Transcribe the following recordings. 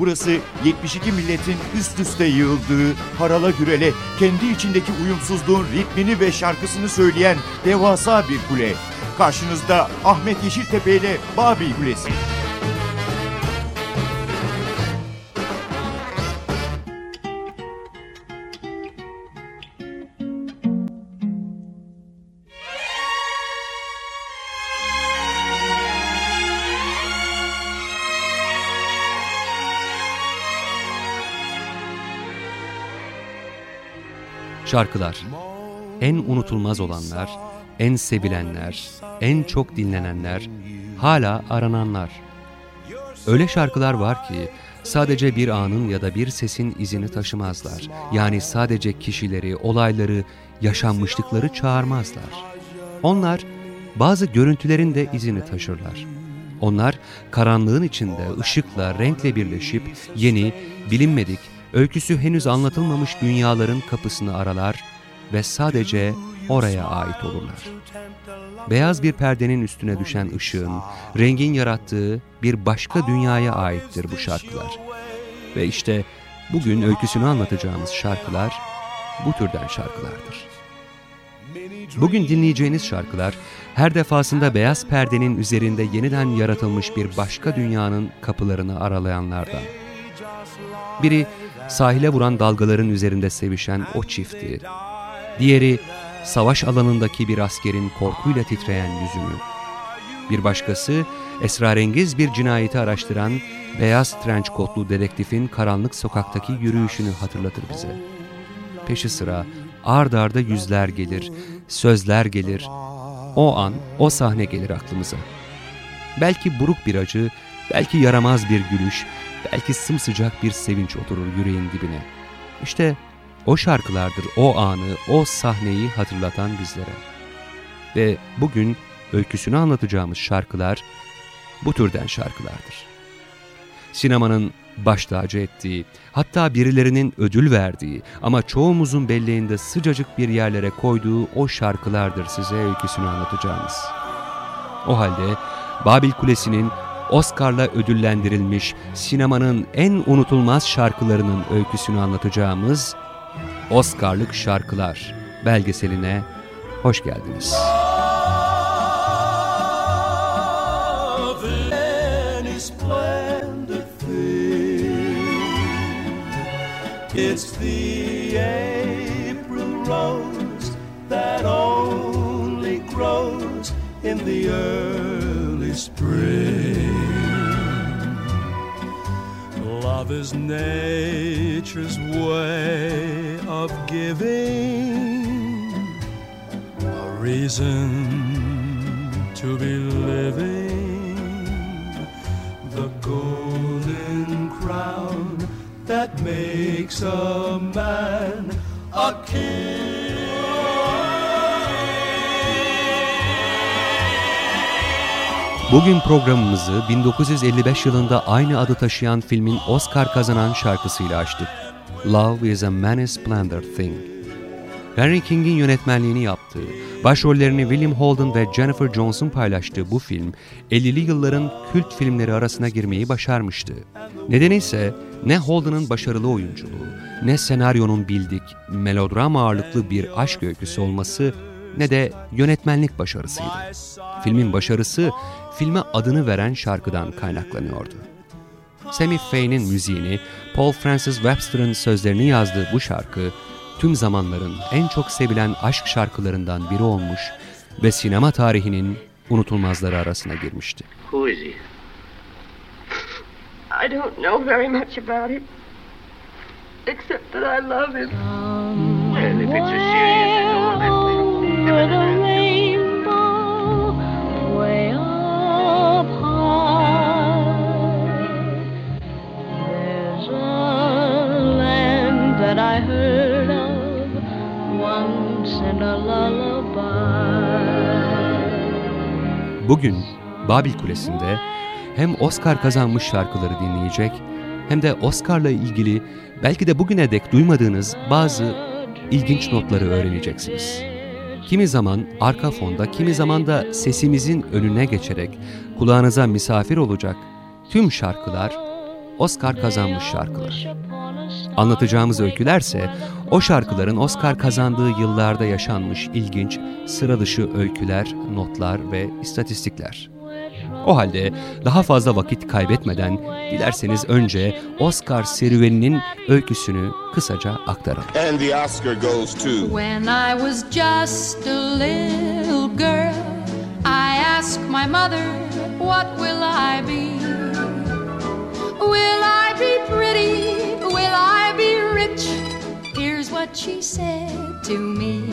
Burası 72 milletin üst üste yığıldığı, harala gürele, kendi içindeki uyumsuzluğun ritmini ve şarkısını söyleyen devasa bir kule. Karşınızda Ahmet Yeşiltepe ile Babil Kulesi. Şarkılar, en unutulmaz olanlar, en sevilenler, en çok dinlenenler, hala arananlar. Öyle şarkılar var ki sadece bir anın ya da bir sesin izini taşımazlar. Yani sadece kişileri, olayları, yaşanmışlıkları çağırmazlar. Onlar bazı görüntülerin de izini taşırlar. Onlar karanlığın içinde ışıkla, renkle birleşip yeni, bilinmedik, öyküsü henüz anlatılmamış dünyaların kapısını aralar ve sadece oraya ait olurlar. Beyaz bir perdenin üstüne düşen ışığın, rengin yarattığı bir başka dünyaya aittir bu şarkılar. Ve işte bugün öyküsünü anlatacağımız şarkılar bu türden şarkılardır. Bugün dinleyeceğiniz şarkılar her defasında beyaz perdenin üzerinde yeniden yaratılmış bir başka dünyanın kapılarını aralayanlardan. Biri sahile vuran dalgaların üzerinde sevişen o çifti. Diğeri savaş alanındaki bir askerin korkuyla titreyen yüzünü. Bir başkası esrarengiz bir cinayeti araştıran beyaz trenç kotlu dedektifin karanlık sokaktaki yürüyüşünü hatırlatır bize. Peşi sıra ard arda yüzler gelir, sözler gelir. O an, o sahne gelir aklımıza. Belki buruk bir acı, belki yaramaz bir gülüş, belki sımsıcak bir sevinç oturur yüreğin dibine. İşte o şarkılardır o anı, o sahneyi hatırlatan bizlere. Ve bugün öyküsünü anlatacağımız şarkılar bu türden şarkılardır. Sinemanın baş tacı ettiği, hatta birilerinin ödül verdiği ama çoğumuzun belleğinde sıcacık bir yerlere koyduğu o şarkılardır size öyküsünü anlatacağımız. O halde Babil Kulesi'nin Oscar'la ödüllendirilmiş sinemanın en unutulmaz şarkılarının öyküsünü anlatacağımız Oscar'lık Şarkılar belgeseline hoş geldiniz. It's the April rose that only grows in the early spring. Love is nature's way of giving a reason to be living. The golden crown that makes a man a king. Bugün programımızı 1955 yılında aynı adı taşıyan filmin Oscar kazanan şarkısıyla açtık. Love is a many splendor thing. Henry King'in yönetmenliğini yaptığı, başrollerini William Holden ve Jennifer Johnson paylaştığı bu film, 50'li yılların kült filmleri arasına girmeyi başarmıştı. Nedeni ise ne Holden'ın başarılı oyunculuğu, ne senaryonun bildik, melodram ağırlıklı bir aşk öyküsü olması ne de yönetmenlik başarısıydı. Filmin başarısı filme adını veren şarkıdan kaynaklanıyordu. Sammy Faye'nin müziğini, Paul Francis Webster'ın sözlerini yazdığı bu şarkı, tüm zamanların en çok sevilen aşk şarkılarından biri olmuş ve sinema tarihinin unutulmazları arasına girmişti. Who is he? I don't know very much about him. Except that I love him. Well, if it's a serious Bugün Babil Kulesi'nde hem Oscar kazanmış şarkıları dinleyecek hem de Oscar'la ilgili belki de bugüne dek duymadığınız bazı ilginç notları öğreneceksiniz. Kimi zaman arka fonda, kimi zaman da sesimizin önüne geçerek kulağınıza misafir olacak tüm şarkılar Oscar kazanmış şarkılar. Anlatacağımız öykülerse o şarkıların Oscar kazandığı yıllarda yaşanmış ilginç, sıra dışı öyküler, notlar ve istatistikler. O halde daha fazla vakit kaybetmeden dilerseniz önce Oscar serüveninin öyküsünü kısaca aktaralım. And the Oscar goes to When I was just a little girl, I asked my mother, What will I be? Will I be pretty? Will I be rich? Here's what she said to me.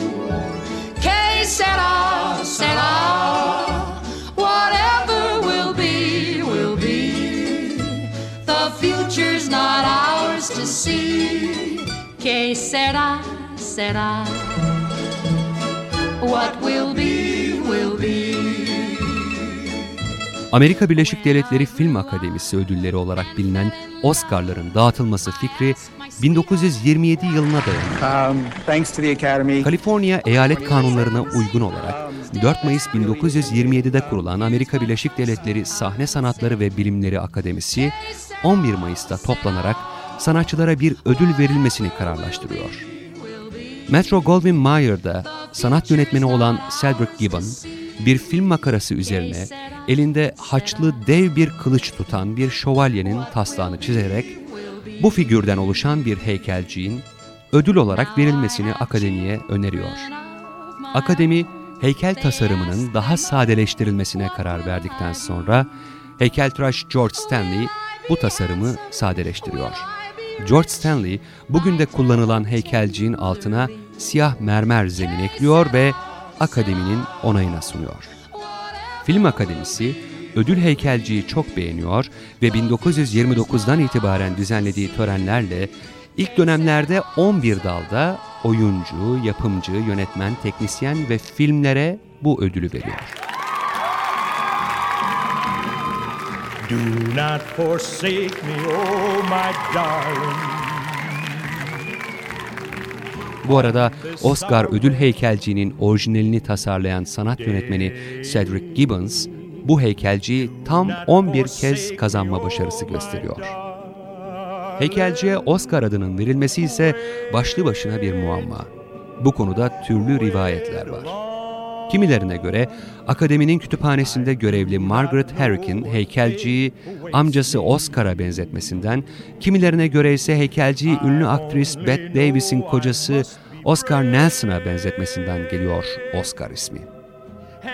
Que sera, sera. Whatever will be, will be. The future's not ours to see. Que sera, sera. What will be, will be. Amerika Birleşik Devletleri Film Akademisi ödülleri olarak bilinen Oscar'ların dağıtılması fikri 1927 yılına dayanıyor. Um. Kaliforniya eyalet kanunlarına uygun olarak 4 Mayıs 1927'de kurulan Amerika Birleşik Devletleri Sahne Sanatları ve Bilimleri Akademisi 11 Mayıs'ta toplanarak sanatçılara bir ödül verilmesini kararlaştırıyor. Metro Goldwyn Mayer'da sanat yönetmeni olan Cedric Gibbon, bir film makarası üzerine elinde haçlı dev bir kılıç tutan bir şövalyenin taslağını çizerek bu figürden oluşan bir heykelciğin ödül olarak verilmesini akademiye öneriyor. Akademi, heykel tasarımının daha sadeleştirilmesine karar verdikten sonra heykeltıraş George Stanley bu tasarımı sadeleştiriyor. George Stanley bugün de kullanılan heykelciğin altına siyah mermer zemin ekliyor ve akademinin onayına sunuyor. Film Akademisi ödül heykelciyi çok beğeniyor ve 1929'dan itibaren düzenlediği törenlerle ilk dönemlerde 11 dalda oyuncu, yapımcı, yönetmen, teknisyen ve filmlere bu ödülü veriyor. Do not forsake me, oh my darling. Bu arada Oscar ödül heykelciğinin orijinalini tasarlayan sanat yönetmeni Cedric Gibbons, bu heykelciyi tam 11 kez kazanma başarısı gösteriyor. Heykelciye Oscar adının verilmesi ise başlı başına bir muamma. Bu konuda türlü rivayetler var. Kimilerine göre akademinin kütüphanesinde görevli Margaret Herrick'in heykelciyi amcası Oscar'a benzetmesinden, kimilerine göre ise heykelciyi ünlü aktris Bette Davis'in kocası Oscar Nelson'a benzetmesinden geliyor Oscar ismi.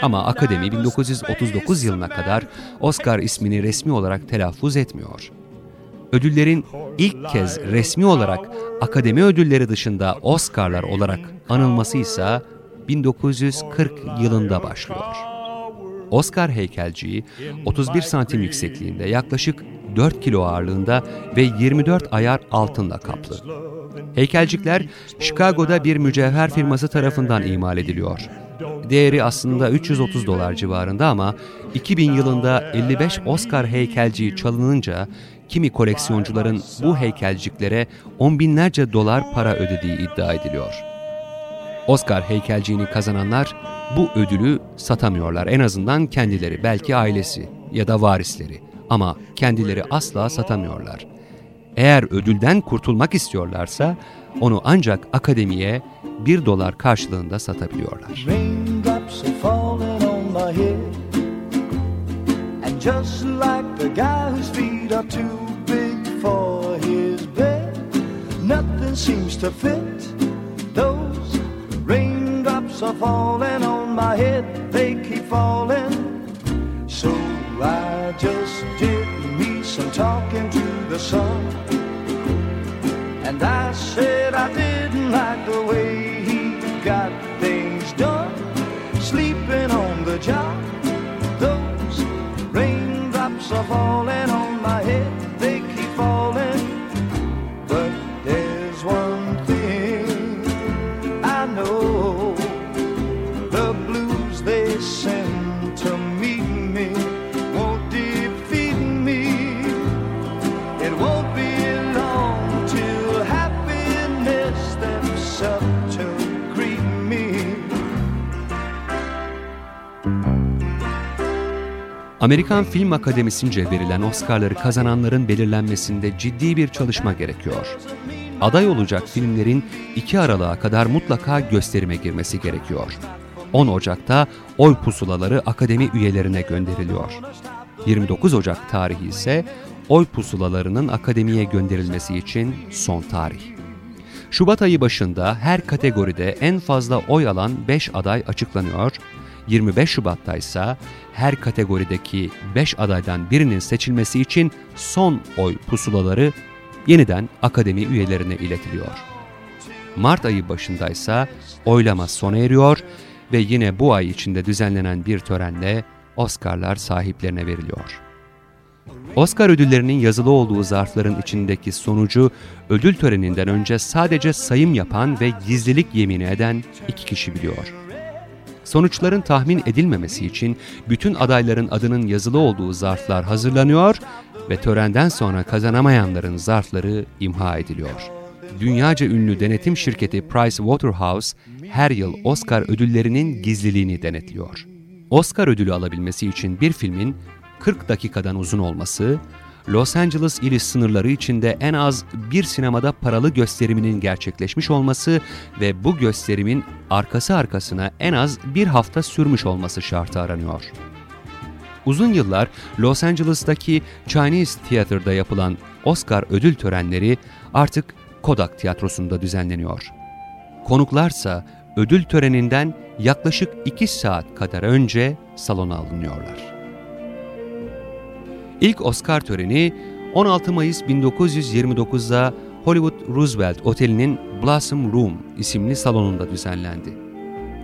Ama akademi 1939 yılına kadar Oscar ismini resmi olarak telaffuz etmiyor. Ödüllerin ilk kez resmi olarak akademi ödülleri dışında Oscar'lar olarak anılması ise 1940 yılında başlıyor. Oscar heykelciyi 31 santim yüksekliğinde yaklaşık 4 kilo ağırlığında ve 24 ayar altınla kaplı. Heykelcikler Chicago'da bir mücevher firması tarafından imal ediliyor. Değeri aslında 330 dolar civarında ama 2000 yılında 55 Oscar heykelciği çalınınca kimi koleksiyoncuların bu heykelciklere on binlerce dolar para ödediği iddia ediliyor. Oscar heykelciğini kazananlar bu ödülü satamıyorlar. En azından kendileri, belki ailesi ya da varisleri. Ama kendileri asla satamıyorlar. Eğer ödülden kurtulmak istiyorlarsa onu ancak akademiye bir dolar karşılığında satabiliyorlar. Just like the guy whose feet are too big for his bed, nothing seems to fit. Are falling on my head, they keep falling. So I just did me some talking to the sun. And I said I didn't like the way he got things done. Sleeping on the job, those raindrops are falling Amerikan Film Akademisi'nce verilen Oscar'ları kazananların belirlenmesinde ciddi bir çalışma gerekiyor. Aday olacak filmlerin 2 Aralık'a kadar mutlaka gösterime girmesi gerekiyor. 10 Ocak'ta oy pusulaları akademi üyelerine gönderiliyor. 29 Ocak tarihi ise oy pusulalarının akademiye gönderilmesi için son tarih. Şubat ayı başında her kategoride en fazla oy alan 5 aday açıklanıyor. 25 Şubat'ta ise her kategorideki 5 adaydan birinin seçilmesi için son oy pusulaları yeniden akademi üyelerine iletiliyor. Mart ayı başında ise oylama sona eriyor ve yine bu ay içinde düzenlenen bir törenle Oscar'lar sahiplerine veriliyor. Oscar ödüllerinin yazılı olduğu zarfların içindeki sonucu ödül töreninden önce sadece sayım yapan ve gizlilik yemini eden iki kişi biliyor. Sonuçların tahmin edilmemesi için bütün adayların adının yazılı olduğu zarflar hazırlanıyor ve törenden sonra kazanamayanların zarfları imha ediliyor. Dünyaca ünlü denetim şirketi Pricewaterhouse her yıl Oscar ödüllerinin gizliliğini denetliyor. Oscar ödülü alabilmesi için bir filmin 40 dakikadan uzun olması, Los Angeles ili sınırları içinde en az bir sinemada paralı gösteriminin gerçekleşmiş olması ve bu gösterimin arkası arkasına en az bir hafta sürmüş olması şartı aranıyor. Uzun yıllar Los Angeles'taki Chinese Theater'da yapılan Oscar ödül törenleri artık Kodak Tiyatrosu'nda düzenleniyor. Konuklarsa ödül töreninden yaklaşık 2 saat kadar önce salona alınıyorlar. İlk Oscar töreni 16 Mayıs 1929'da Hollywood Roosevelt Oteli'nin Blossom Room isimli salonunda düzenlendi.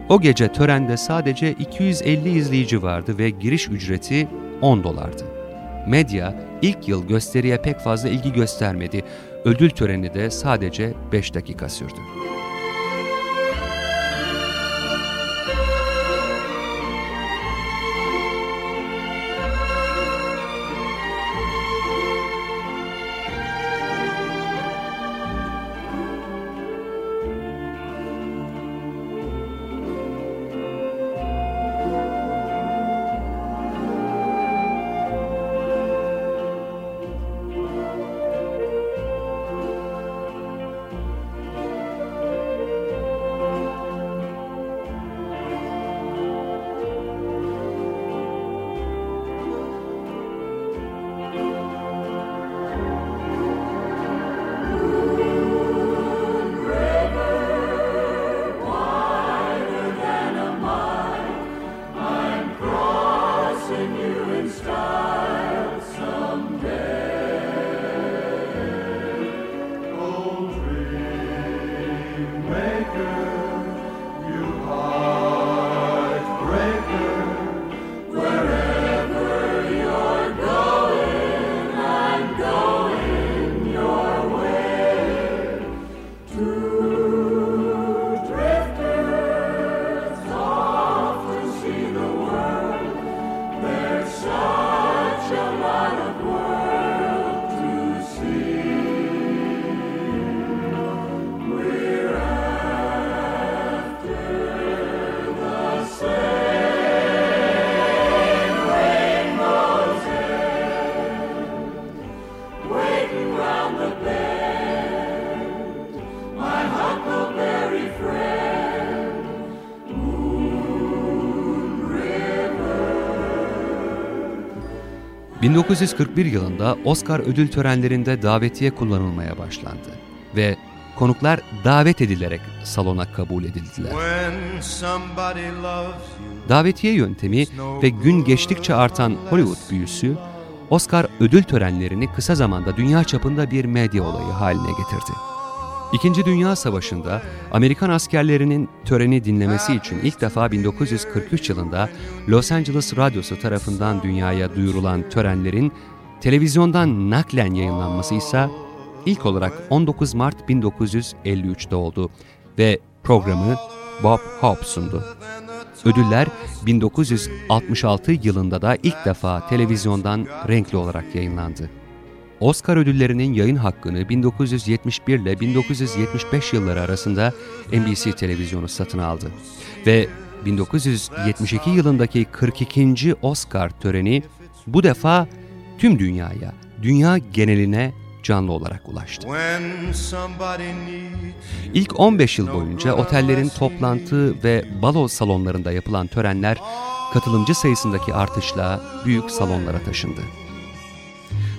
O gece törende sadece 250 izleyici vardı ve giriş ücreti 10 dolardı. Medya ilk yıl gösteriye pek fazla ilgi göstermedi. Ödül töreni de sadece 5 dakika sürdü. 1941 yılında Oscar ödül törenlerinde davetiye kullanılmaya başlandı ve konuklar davet edilerek salona kabul edildiler. Davetiye yöntemi ve gün geçtikçe artan Hollywood büyüsü, Oscar ödül törenlerini kısa zamanda dünya çapında bir medya olayı haline getirdi. İkinci Dünya Savaşı'nda Amerikan askerlerinin töreni dinlemesi için ilk defa 1943 yılında Los Angeles Radyosu tarafından dünyaya duyurulan törenlerin televizyondan naklen yayınlanması ise ilk olarak 19 Mart 1953'te oldu ve programı Bob Hope sundu. Ödüller 1966 yılında da ilk defa televizyondan renkli olarak yayınlandı. Oscar ödüllerinin yayın hakkını 1971 ile 1975 yılları arasında NBC televizyonu satın aldı. Ve 1972 yılındaki 42. Oscar töreni bu defa tüm dünyaya, dünya geneline canlı olarak ulaştı. İlk 15 yıl boyunca otellerin toplantı ve balo salonlarında yapılan törenler katılımcı sayısındaki artışla büyük salonlara taşındı.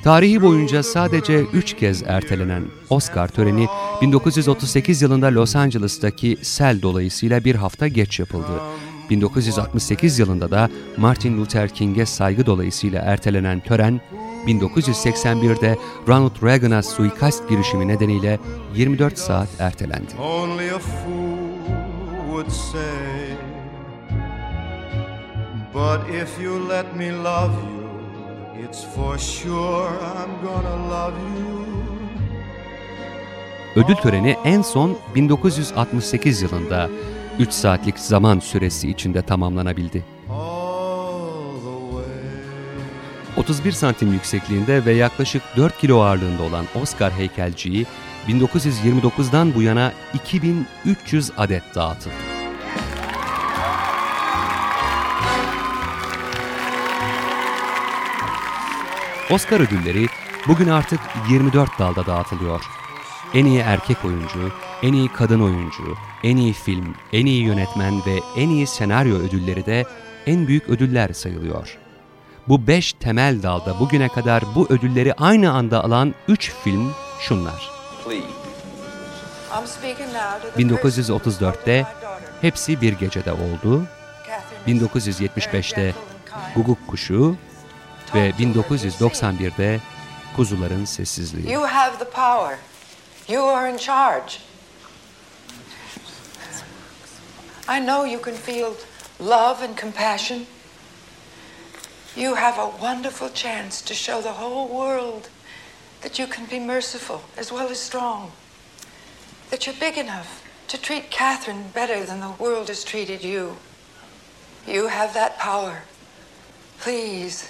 Tarihi boyunca sadece 3 kez ertelenen Oscar töreni 1938 yılında Los Angeles'taki sel dolayısıyla bir hafta geç yapıldı. 1968 yılında da Martin Luther King'e saygı dolayısıyla ertelenen tören 1981'de Ronald Reagan'a suikast girişimi nedeniyle 24 saat ertelendi. Say. But if you let me love you, Ödül töreni en son 1968 yılında 3 saatlik zaman süresi içinde tamamlanabildi. All the way. 31 santim yüksekliğinde ve yaklaşık 4 kilo ağırlığında olan Oscar heykelciyi 1929'dan bu yana 2300 adet dağıtıldı. Oscar ödülleri bugün artık 24 dalda dağıtılıyor. En iyi erkek oyuncu, en iyi kadın oyuncu, en iyi film, en iyi yönetmen ve en iyi senaryo ödülleri de en büyük ödüller sayılıyor. Bu beş temel dalda bugüne kadar bu ödülleri aynı anda alan üç film şunlar. 1934'te Hepsi Bir Gecede Oldu, 1975'te Guguk Kuşu ve 1991'de Kuzuların Sessizliği. You have the power. You are in charge. I know you can feel love and compassion. You have a wonderful chance to show the whole world that you can be merciful as well as strong. That you're big enough to treat Catherine better than the world has treated you. You have that power. Please.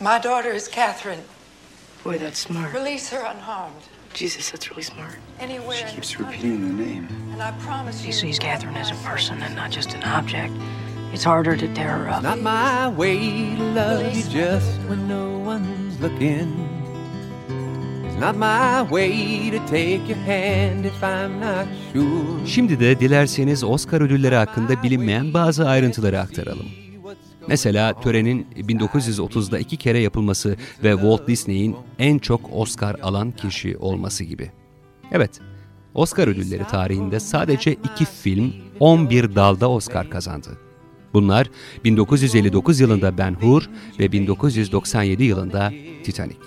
My daughter is Catherine. Boy, that's smart. Release her unharmed. Jesus, that's really smart. Anywhere in Keeps repeating the name. And I promise She you. sees Catherine as a person and not just an object. It's harder to tear her up. Not my way to love you just when no one's looking. It's not my way to take your hand if I'm not sure. Şimdi de dilerseniz Oscar ödülleri hakkında bilinmeyen bazı ayrıntıları aktaralım. Mesela törenin 1930'da iki kere yapılması ve Walt Disney'in en çok Oscar alan kişi olması gibi. Evet, Oscar ödülleri tarihinde sadece iki film 11 dalda Oscar kazandı. Bunlar 1959 yılında Ben Hur ve 1997 yılında Titanic.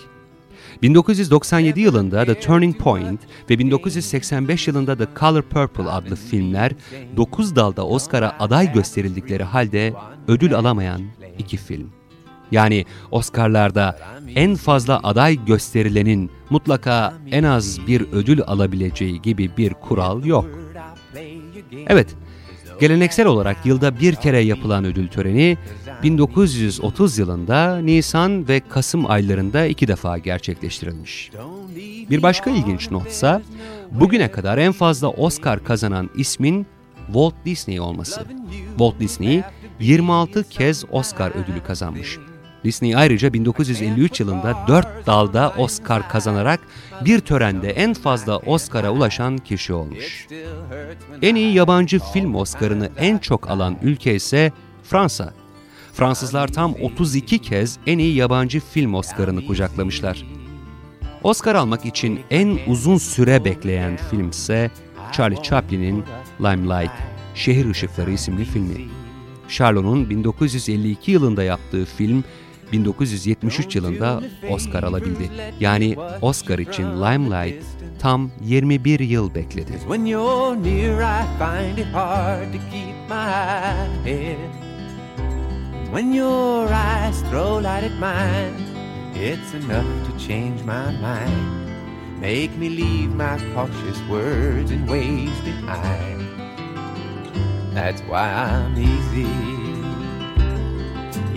1997 yılında The Turning Point ve 1985 yılında The Color Purple adlı filmler 9 dalda Oscar'a aday gösterildikleri halde ödül alamayan iki film. Yani Oscar'larda en fazla aday gösterilenin mutlaka en az bir ödül alabileceği gibi bir kural yok. Evet, geleneksel olarak yılda bir kere yapılan ödül töreni 1930 yılında Nisan ve Kasım aylarında iki defa gerçekleştirilmiş. Bir başka ilginç notsa bugüne kadar en fazla Oscar kazanan ismin Walt Disney olması. Walt Disney 26 kez Oscar ödülü kazanmış. Disney ayrıca 1953 yılında 4 dalda Oscar kazanarak bir törende en fazla Oscar'a ulaşan kişi olmuş. En iyi yabancı film Oscar'ını en çok alan ülke ise Fransa. Fransızlar tam 32 kez en iyi yabancı film Oscar'ını kucaklamışlar. Oscar almak için en uzun süre bekleyen film ise Charlie Chaplin'in Limelight, Şehir Işıkları isimli filmi. Charlot'un 1952 yılında yaptığı film 1973 yılında Oscar alabildi. Yani Oscar için Limelight tam 21 yıl bekledi. When your eyes throw light at mine, it's enough to change my mind. Make me leave my cautious words and ways behind. That's why I'm easy.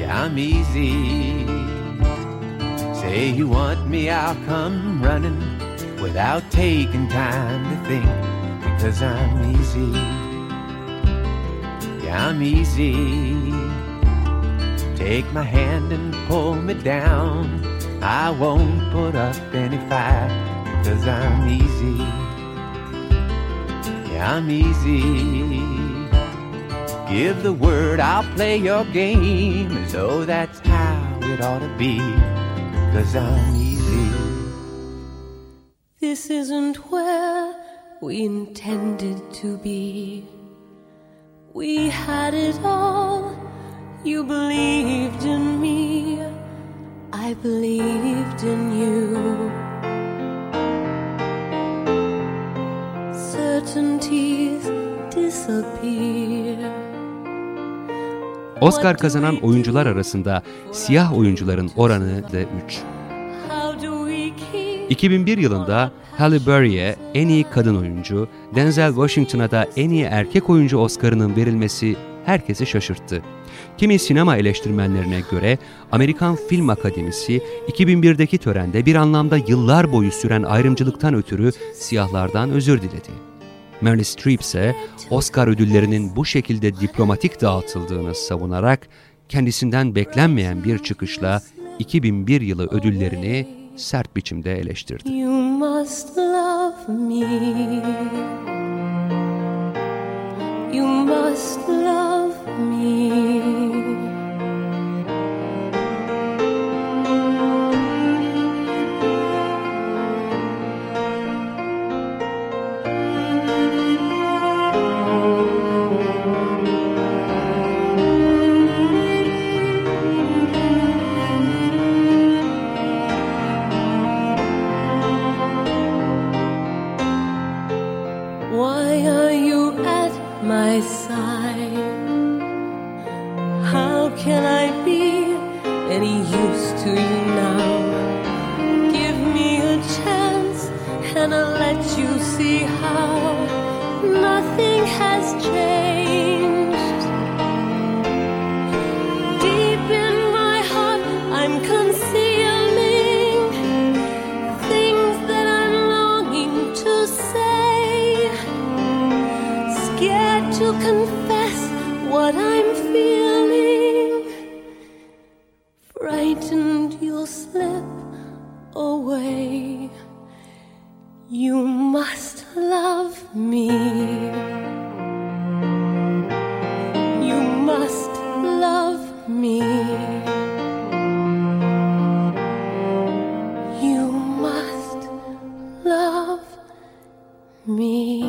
Yeah, I'm easy. Say you want me, I'll come running without taking time to think because I'm easy. Yeah, I'm easy. Take my hand and pull me down. I won't put up any fight because I'm easy. Yeah, I'm easy. Give the word, I'll play your game as though that's how it ought to be because I'm easy. This isn't where we intended to be. We had it all. You believed in me. I believed in you. Certainties disappear. Oscar kazanan oyuncular arasında siyah oyuncuların oranı da 3. How do we keep 2001 yılında Halle Berry'e en iyi kadın oyuncu, Denzel Washington'a da en iyi erkek oyuncu Oscar'ının verilmesi herkesi şaşırttı. Kimi sinema eleştirmenlerine göre Amerikan Film Akademisi 2001'deki törende bir anlamda yıllar boyu süren ayrımcılıktan ötürü siyahlardan özür diledi. Meryl Streep ise Oscar ödüllerinin bu şekilde diplomatik dağıtıldığını savunarak kendisinden beklenmeyen bir çıkışla 2001 yılı ödüllerini sert biçimde eleştirdi. You must love me. You must love me. Away. You must love me. You must love me. You must love me.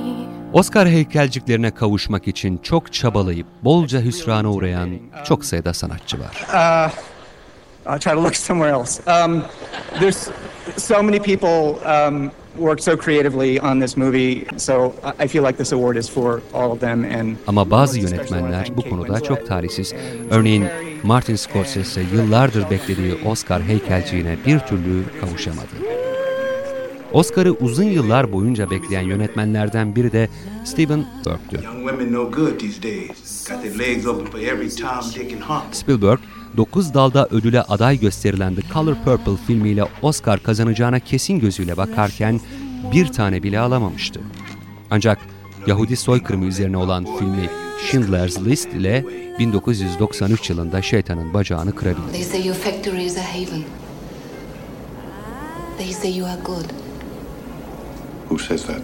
Oscar heykelciklerine kavuşmak için çok çabalayıp bolca hüsrana uğrayan çok sayıda sanatçı var. Uh, I'll try to look somewhere else. Um, there's so many people um, worked so creatively on this movie, so I- feel like this award is for all of them. And Ama bazı yönetmenler bu konuda çok talihsiz. Örneğin Martin Scorsese yıllardır beklediği Oscar heykelciğine bir türlü kavuşamadı. Oscar'ı uzun yıllar boyunca bekleyen yönetmenlerden biri de Steven Spielberg'tü. Spielberg, 9 dalda ödüle aday gösterilen The Color Purple filmiyle Oscar kazanacağına kesin gözüyle bakarken bir tane bile alamamıştı. Ancak Yahudi soykırımı üzerine olan filmi Schindler's List ile 1993 yılında şeytanın bacağını kırabildi. They say your factory is a haven. They say you are good. Who says that?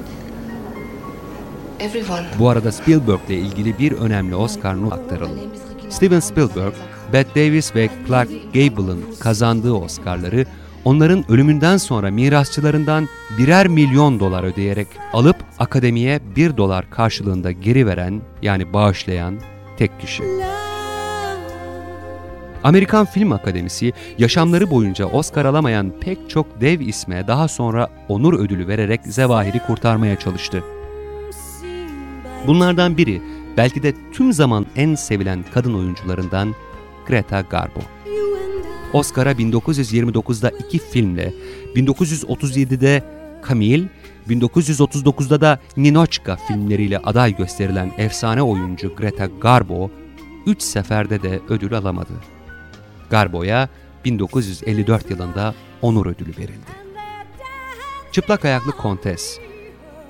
Everyone. Bu arada Spielberg ile ilgili bir önemli Oscar aktaralım. Steven Spielberg, Bette Davis ve Clark Gable'ın kazandığı Oscar'ları onların ölümünden sonra mirasçılarından birer milyon dolar ödeyerek alıp akademiye bir dolar karşılığında geri veren yani bağışlayan tek kişi. Amerikan Film Akademisi yaşamları boyunca Oscar alamayan pek çok dev isme daha sonra onur ödülü vererek Zevahir'i kurtarmaya çalıştı. Bunlardan biri belki de tüm zaman en sevilen kadın oyuncularından Greta Garbo. Oscar'a 1929'da iki filmle, 1937'de Camille, 1939'da da Ninochka filmleriyle aday gösterilen efsane oyuncu Greta Garbo, üç seferde de ödül alamadı. Garbo'ya 1954 yılında onur ödülü verildi. Çıplak Ayaklı Kontes,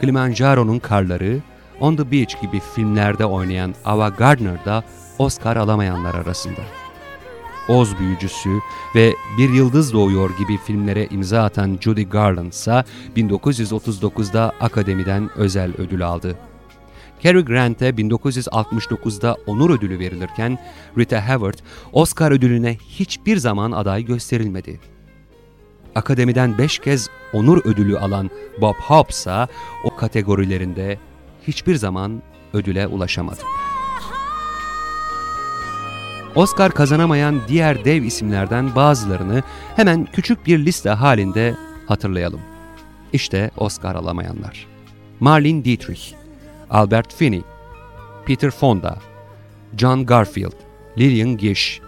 Kilimanjaro'nun Karları, On the Beach gibi filmlerde oynayan Ava Gardner da Oscar alamayanlar arasında. Oz Büyücüsü ve Bir Yıldız Doğuyor gibi filmlere imza atan Judy Garland ise 1939'da Akademiden özel ödül aldı. Cary Grant'e 1969'da onur ödülü verilirken Rita Hayworth Oscar ödülüne hiçbir zaman aday gösterilmedi. Akademiden 5 kez onur ödülü alan Bob Hope ise o kategorilerinde hiçbir zaman ödüle ulaşamadı. Oscar kazanamayan diğer dev isimlerden bazılarını hemen küçük bir liste halinde hatırlayalım. İşte Oscar alamayanlar. Marlene Dietrich, Albert Finney, Peter Fonda, John Garfield, Lillian Gish,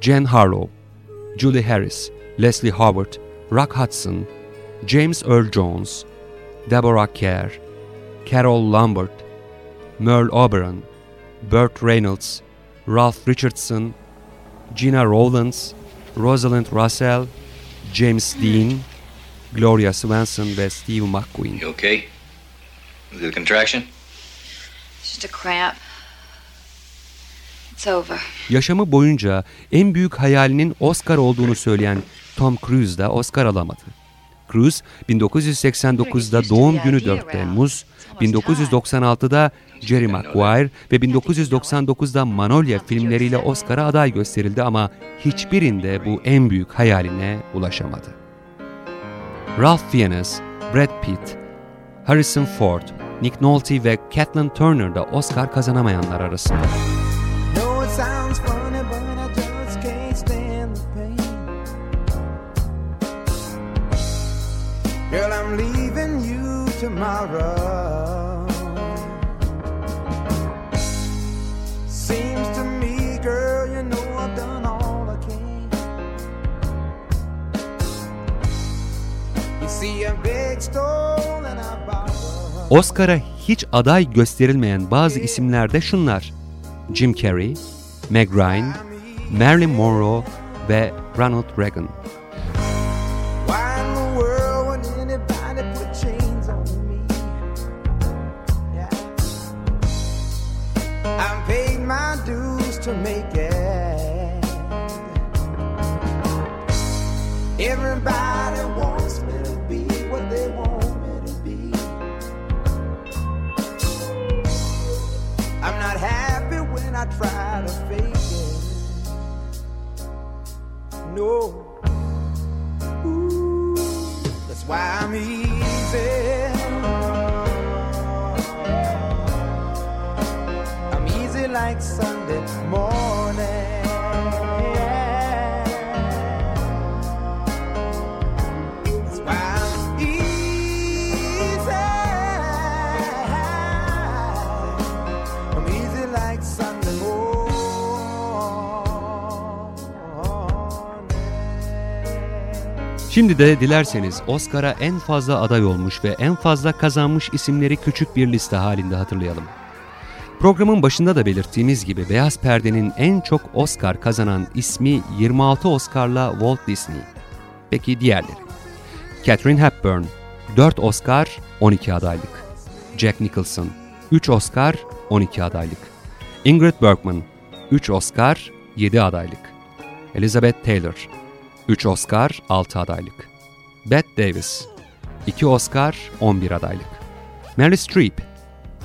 Jen Harlow, Julie Harris, Leslie Howard, Rock Hudson, James Earl Jones, Deborah Kerr, Carol Lambert, Merle Oberon, Burt Reynolds, Ralph Richardson, Gina Rowlands, Rosalind Russell, James Dean, Gloria Swanson ve Steve McQueen. You okay? Was it a contraction? Just a cramp. It's over. Yaşamı boyunca en büyük hayalinin Oscar olduğunu söyleyen Tom Cruise da Oscar alamadı. Cruise 1989'da doğum günü 4 Temmuz, 1996'da Jerry Maguire ve 1999'da Manolya filmleriyle Oscar'a aday gösterildi ama hiçbirinde bu en büyük hayaline ulaşamadı. Ralph Fiennes, Brad Pitt, Harrison Ford, Nick Nolte ve Kathleen Turner da Oscar kazanamayanlar arasında. Tomorrow. Oscar'a hiç aday gösterilmeyen bazı isimler de şunlar. Jim Carrey, Meg Ryan, Marilyn Monroe ve Ronald Reagan. Şimdi de dilerseniz Oscar'a en fazla aday olmuş ve en fazla kazanmış isimleri küçük bir liste halinde hatırlayalım. Programın başında da belirttiğimiz gibi Beyaz Perde'nin en çok Oscar kazanan ismi 26 Oscar'la Walt Disney. Peki diğerleri? Catherine Hepburn 4 Oscar 12 adaylık. Jack Nicholson 3 Oscar 12 adaylık. Ingrid Bergman 3 Oscar 7 adaylık. Elizabeth Taylor 3 Oscar 6 adaylık. Bette Davis 2 Oscar 11 adaylık. Meryl Streep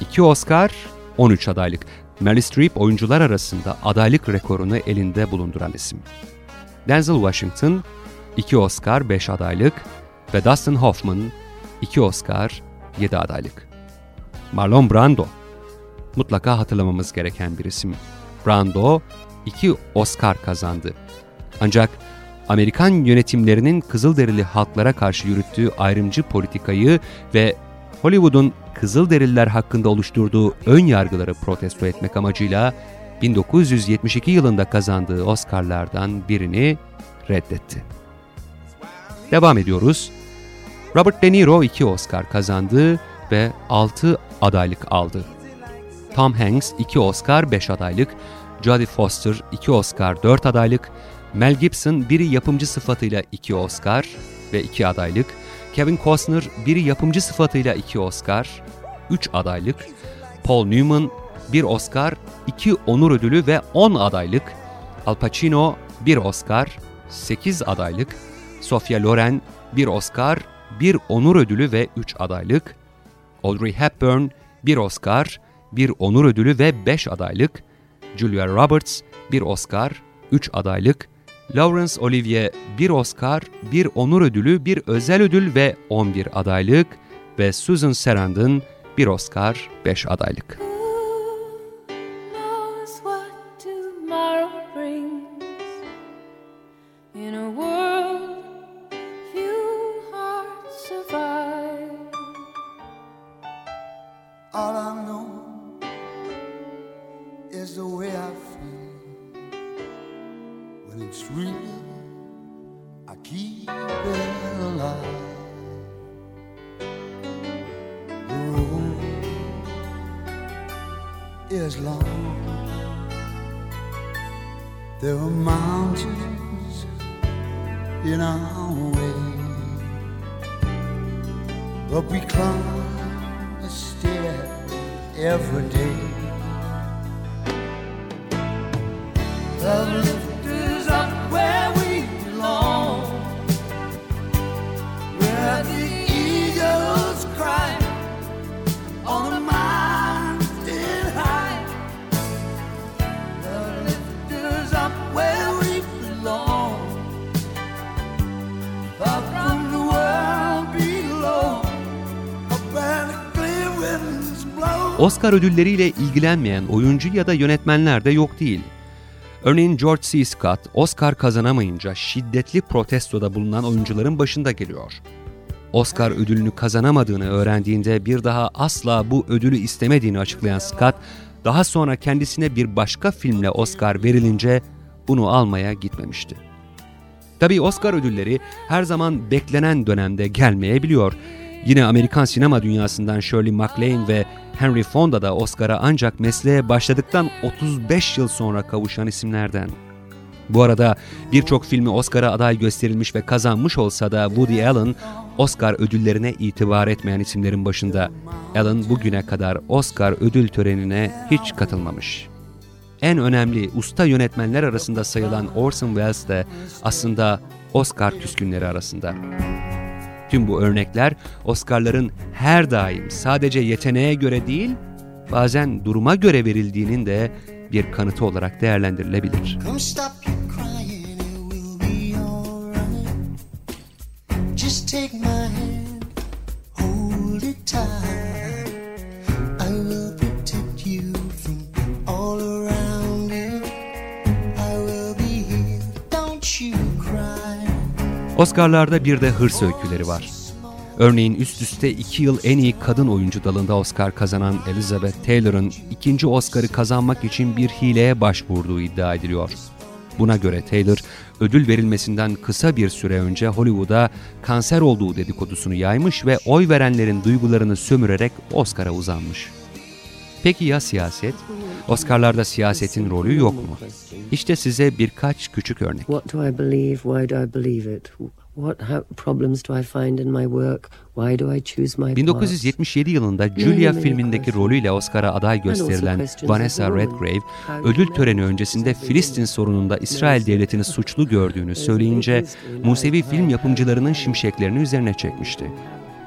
2 Oscar 13 adaylık. Meryl Streep oyuncular arasında adaylık rekorunu elinde bulunduran isim. Denzel Washington 2 Oscar 5 adaylık ve Dustin Hoffman 2 Oscar 7 adaylık. Marlon Brando mutlaka hatırlamamız gereken bir isim. Brando 2 Oscar kazandı. Ancak Amerikan yönetimlerinin Kızılderili halklara karşı yürüttüğü ayrımcı politikayı ve Hollywood'un Kızılderililer hakkında oluşturduğu ön yargıları protesto etmek amacıyla 1972 yılında kazandığı Oscar'lardan birini reddetti. Devam ediyoruz. Robert De Niro 2 Oscar kazandı ve 6 adaylık aldı. Tom Hanks 2 Oscar 5 adaylık, Jodie Foster 2 Oscar 4 adaylık, Mel Gibson biri yapımcı sıfatıyla 2 Oscar ve 2 adaylık, Kevin Costner biri yapımcı sıfatıyla 2 Oscar, 3 adaylık, Paul Newman 1 Oscar, 2 onur ödülü ve 10 adaylık, Al Pacino 1 Oscar, 8 adaylık, Sofia Loren 1 Oscar, 1 onur ödülü ve 3 adaylık, Audrey Hepburn 1 Oscar, 1 onur ödülü ve 5 adaylık, Julia Roberts 1 Oscar, 3 adaylık, Laurence Olivier 1 Oscar, 1 onur ödülü, 1 özel ödül ve 11 adaylık ve Susan Sarandon 1 Oscar, 5 adaylık. Oscar ödülleriyle ilgilenmeyen oyuncu ya da yönetmenler de yok değil. Örneğin George C. Scott, Oscar kazanamayınca şiddetli protestoda bulunan oyuncuların başında geliyor. Oscar ödülünü kazanamadığını öğrendiğinde bir daha asla bu ödülü istemediğini açıklayan Scott, daha sonra kendisine bir başka filmle Oscar verilince bunu almaya gitmemişti. Tabii Oscar ödülleri her zaman beklenen dönemde gelmeyebiliyor. Yine Amerikan sinema dünyasından Shirley MacLaine ve Henry Fonda da Oscar'a ancak mesleğe başladıktan 35 yıl sonra kavuşan isimlerden. Bu arada birçok filmi Oscar'a aday gösterilmiş ve kazanmış olsa da Woody Allen, Oscar ödüllerine itibar etmeyen isimlerin başında. Allen bugüne kadar Oscar ödül törenine hiç katılmamış. En önemli usta yönetmenler arasında sayılan Orson Welles de aslında Oscar küskünleri arasında. Tüm bu örnekler Oscar'ların her daim sadece yeteneğe göre değil, bazen duruma göre verildiğinin de bir kanıtı olarak değerlendirilebilir. Just take my hand, hold it tight. Oscar'larda bir de hırs öyküleri var. Örneğin üst üste iki yıl en iyi kadın oyuncu dalında Oscar kazanan Elizabeth Taylor'ın ikinci Oscar'ı kazanmak için bir hileye başvurduğu iddia ediliyor. Buna göre Taylor, ödül verilmesinden kısa bir süre önce Hollywood'a kanser olduğu dedikodusunu yaymış ve oy verenlerin duygularını sömürerek Oscar'a uzanmış. Peki ya siyaset? Oscar'larda siyasetin rolü yok mu? İşte size birkaç küçük örnek. What do I believe? Why do I believe it? What problems do I find in my work? Why do I choose my path? 1977 yılında Julia filmindeki rolüyle Oscar'a aday gösterilen Vanessa Redgrave, ödül töreni öncesinde Filistin sorununda İsrail devletini suçlu gördüğünü söyleyince Musevi film yapımcılarının şimşeklerini üzerine çekmişti.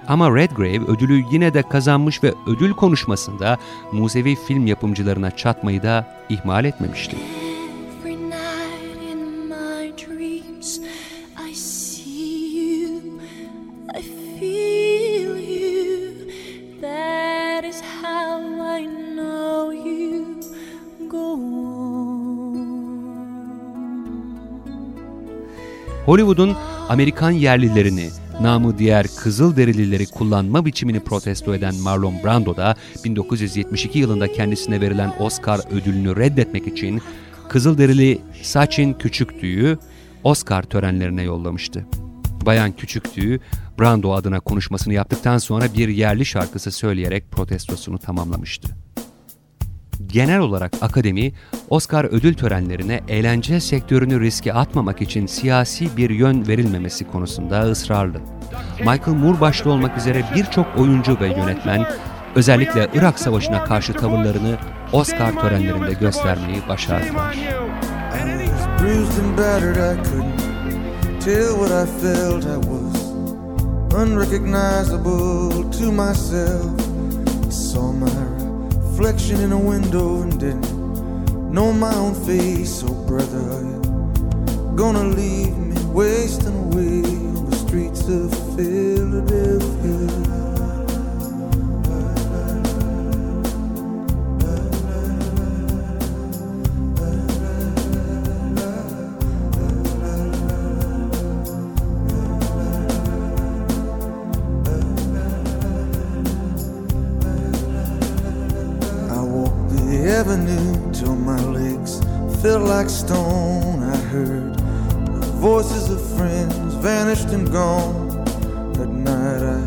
Ama Redgrave ödülü yine de kazanmış ve ödül konuşmasında Musevi film yapımcılarına çatmayı da ihmal etmemişti. Hollywood'un Amerikan yerlilerini, namı diğer Kızılderilileri kullanma biçimini protesto eden Marlon Brando da 1972 yılında kendisine verilen Oscar ödülünü reddetmek için Kızılderili Saçin Küçüktü'yü Oscar törenlerine yollamıştı. Bayan Küçüktüğü, Brando adına konuşmasını yaptıktan sonra bir yerli şarkısı söyleyerek protestosunu tamamlamıştı. Genel olarak akademi, Oscar ödül törenlerine eğlence sektörünü riske atmamak için siyasi bir yön verilmemesi konusunda ısrarlı. Michael Moore başta olmak üzere birçok oyuncu ve yönetmen, özellikle Irak Savaşı'na karşı tavırlarını Oscar törenlerinde göstermeyi başardılar. Unrecognizable to myself. I saw my reflection in a window and didn't know my own face. Oh, brother, you gonna leave me wasting away on the streets of Philadelphia? Like stone. I heard the voices of friends vanished and gone. At night I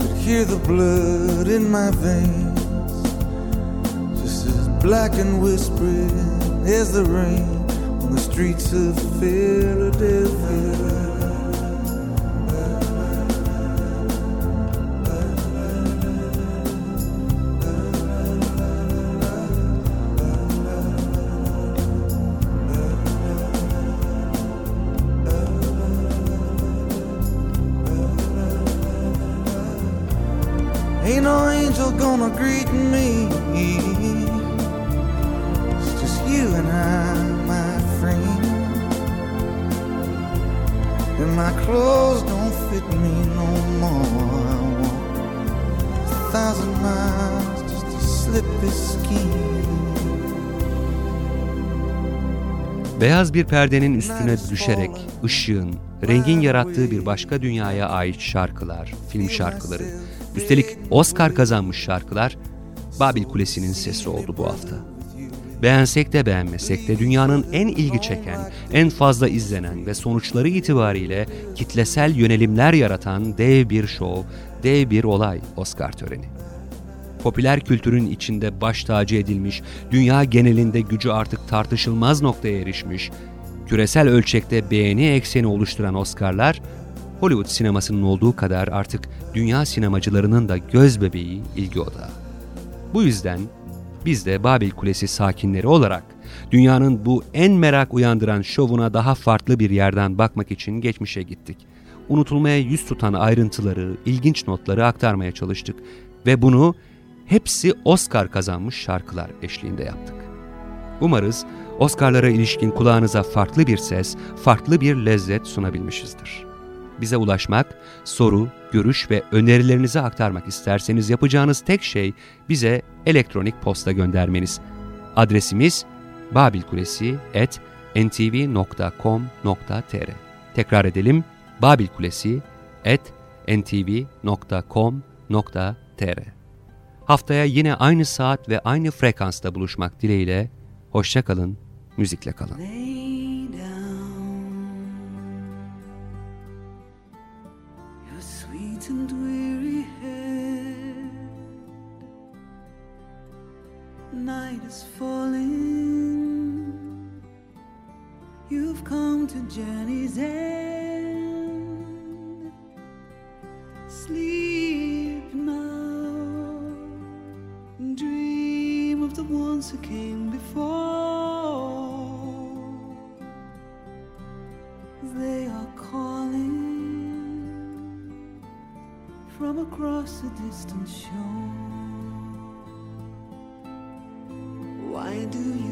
could hear the blood in my veins, just as black and whispering as the rain on the streets of Philadelphia. Angel gonna greet me. It's just you and I, my friend. And my clothes don't fit me no more. I walk a thousand miles just to slip this skin. Beyaz bir perdenin üstüne düşerek ışığın, rengin yarattığı bir başka dünyaya ait şarkılar, film şarkıları, üstelik Oscar kazanmış şarkılar Babil Kulesi'nin sesi oldu bu hafta. Beğensek de beğenmesek de dünyanın en ilgi çeken, en fazla izlenen ve sonuçları itibariyle kitlesel yönelimler yaratan dev bir şov, dev bir olay Oscar töreni popüler kültürün içinde baş tacı edilmiş, dünya genelinde gücü artık tartışılmaz noktaya erişmiş, küresel ölçekte beğeni ekseni oluşturan Oscar'lar, Hollywood sinemasının olduğu kadar artık dünya sinemacılarının da göz bebeği, ilgi odağı. Bu yüzden biz de Babil Kulesi sakinleri olarak dünyanın bu en merak uyandıran şovuna daha farklı bir yerden bakmak için geçmişe gittik. Unutulmaya yüz tutan ayrıntıları, ilginç notları aktarmaya çalıştık ve bunu hepsi Oscar kazanmış şarkılar eşliğinde yaptık. Umarız Oscar'lara ilişkin kulağınıza farklı bir ses, farklı bir lezzet sunabilmişizdir. Bize ulaşmak, soru, görüş ve önerilerinizi aktarmak isterseniz yapacağınız tek şey bize elektronik posta göndermeniz. Adresimiz babilkulesi@ntv.com.tr. Tekrar edelim. babilkulesi@ntv.com.tr. Haftaya yine aynı saat ve aynı frekansta buluşmak dileğiyle hoşça kalın, müzikle kalın. Your Night is falling. You've come to Jenny's end. Sleep now. Dream of the ones who came before. They are calling from across a distant shore. Do you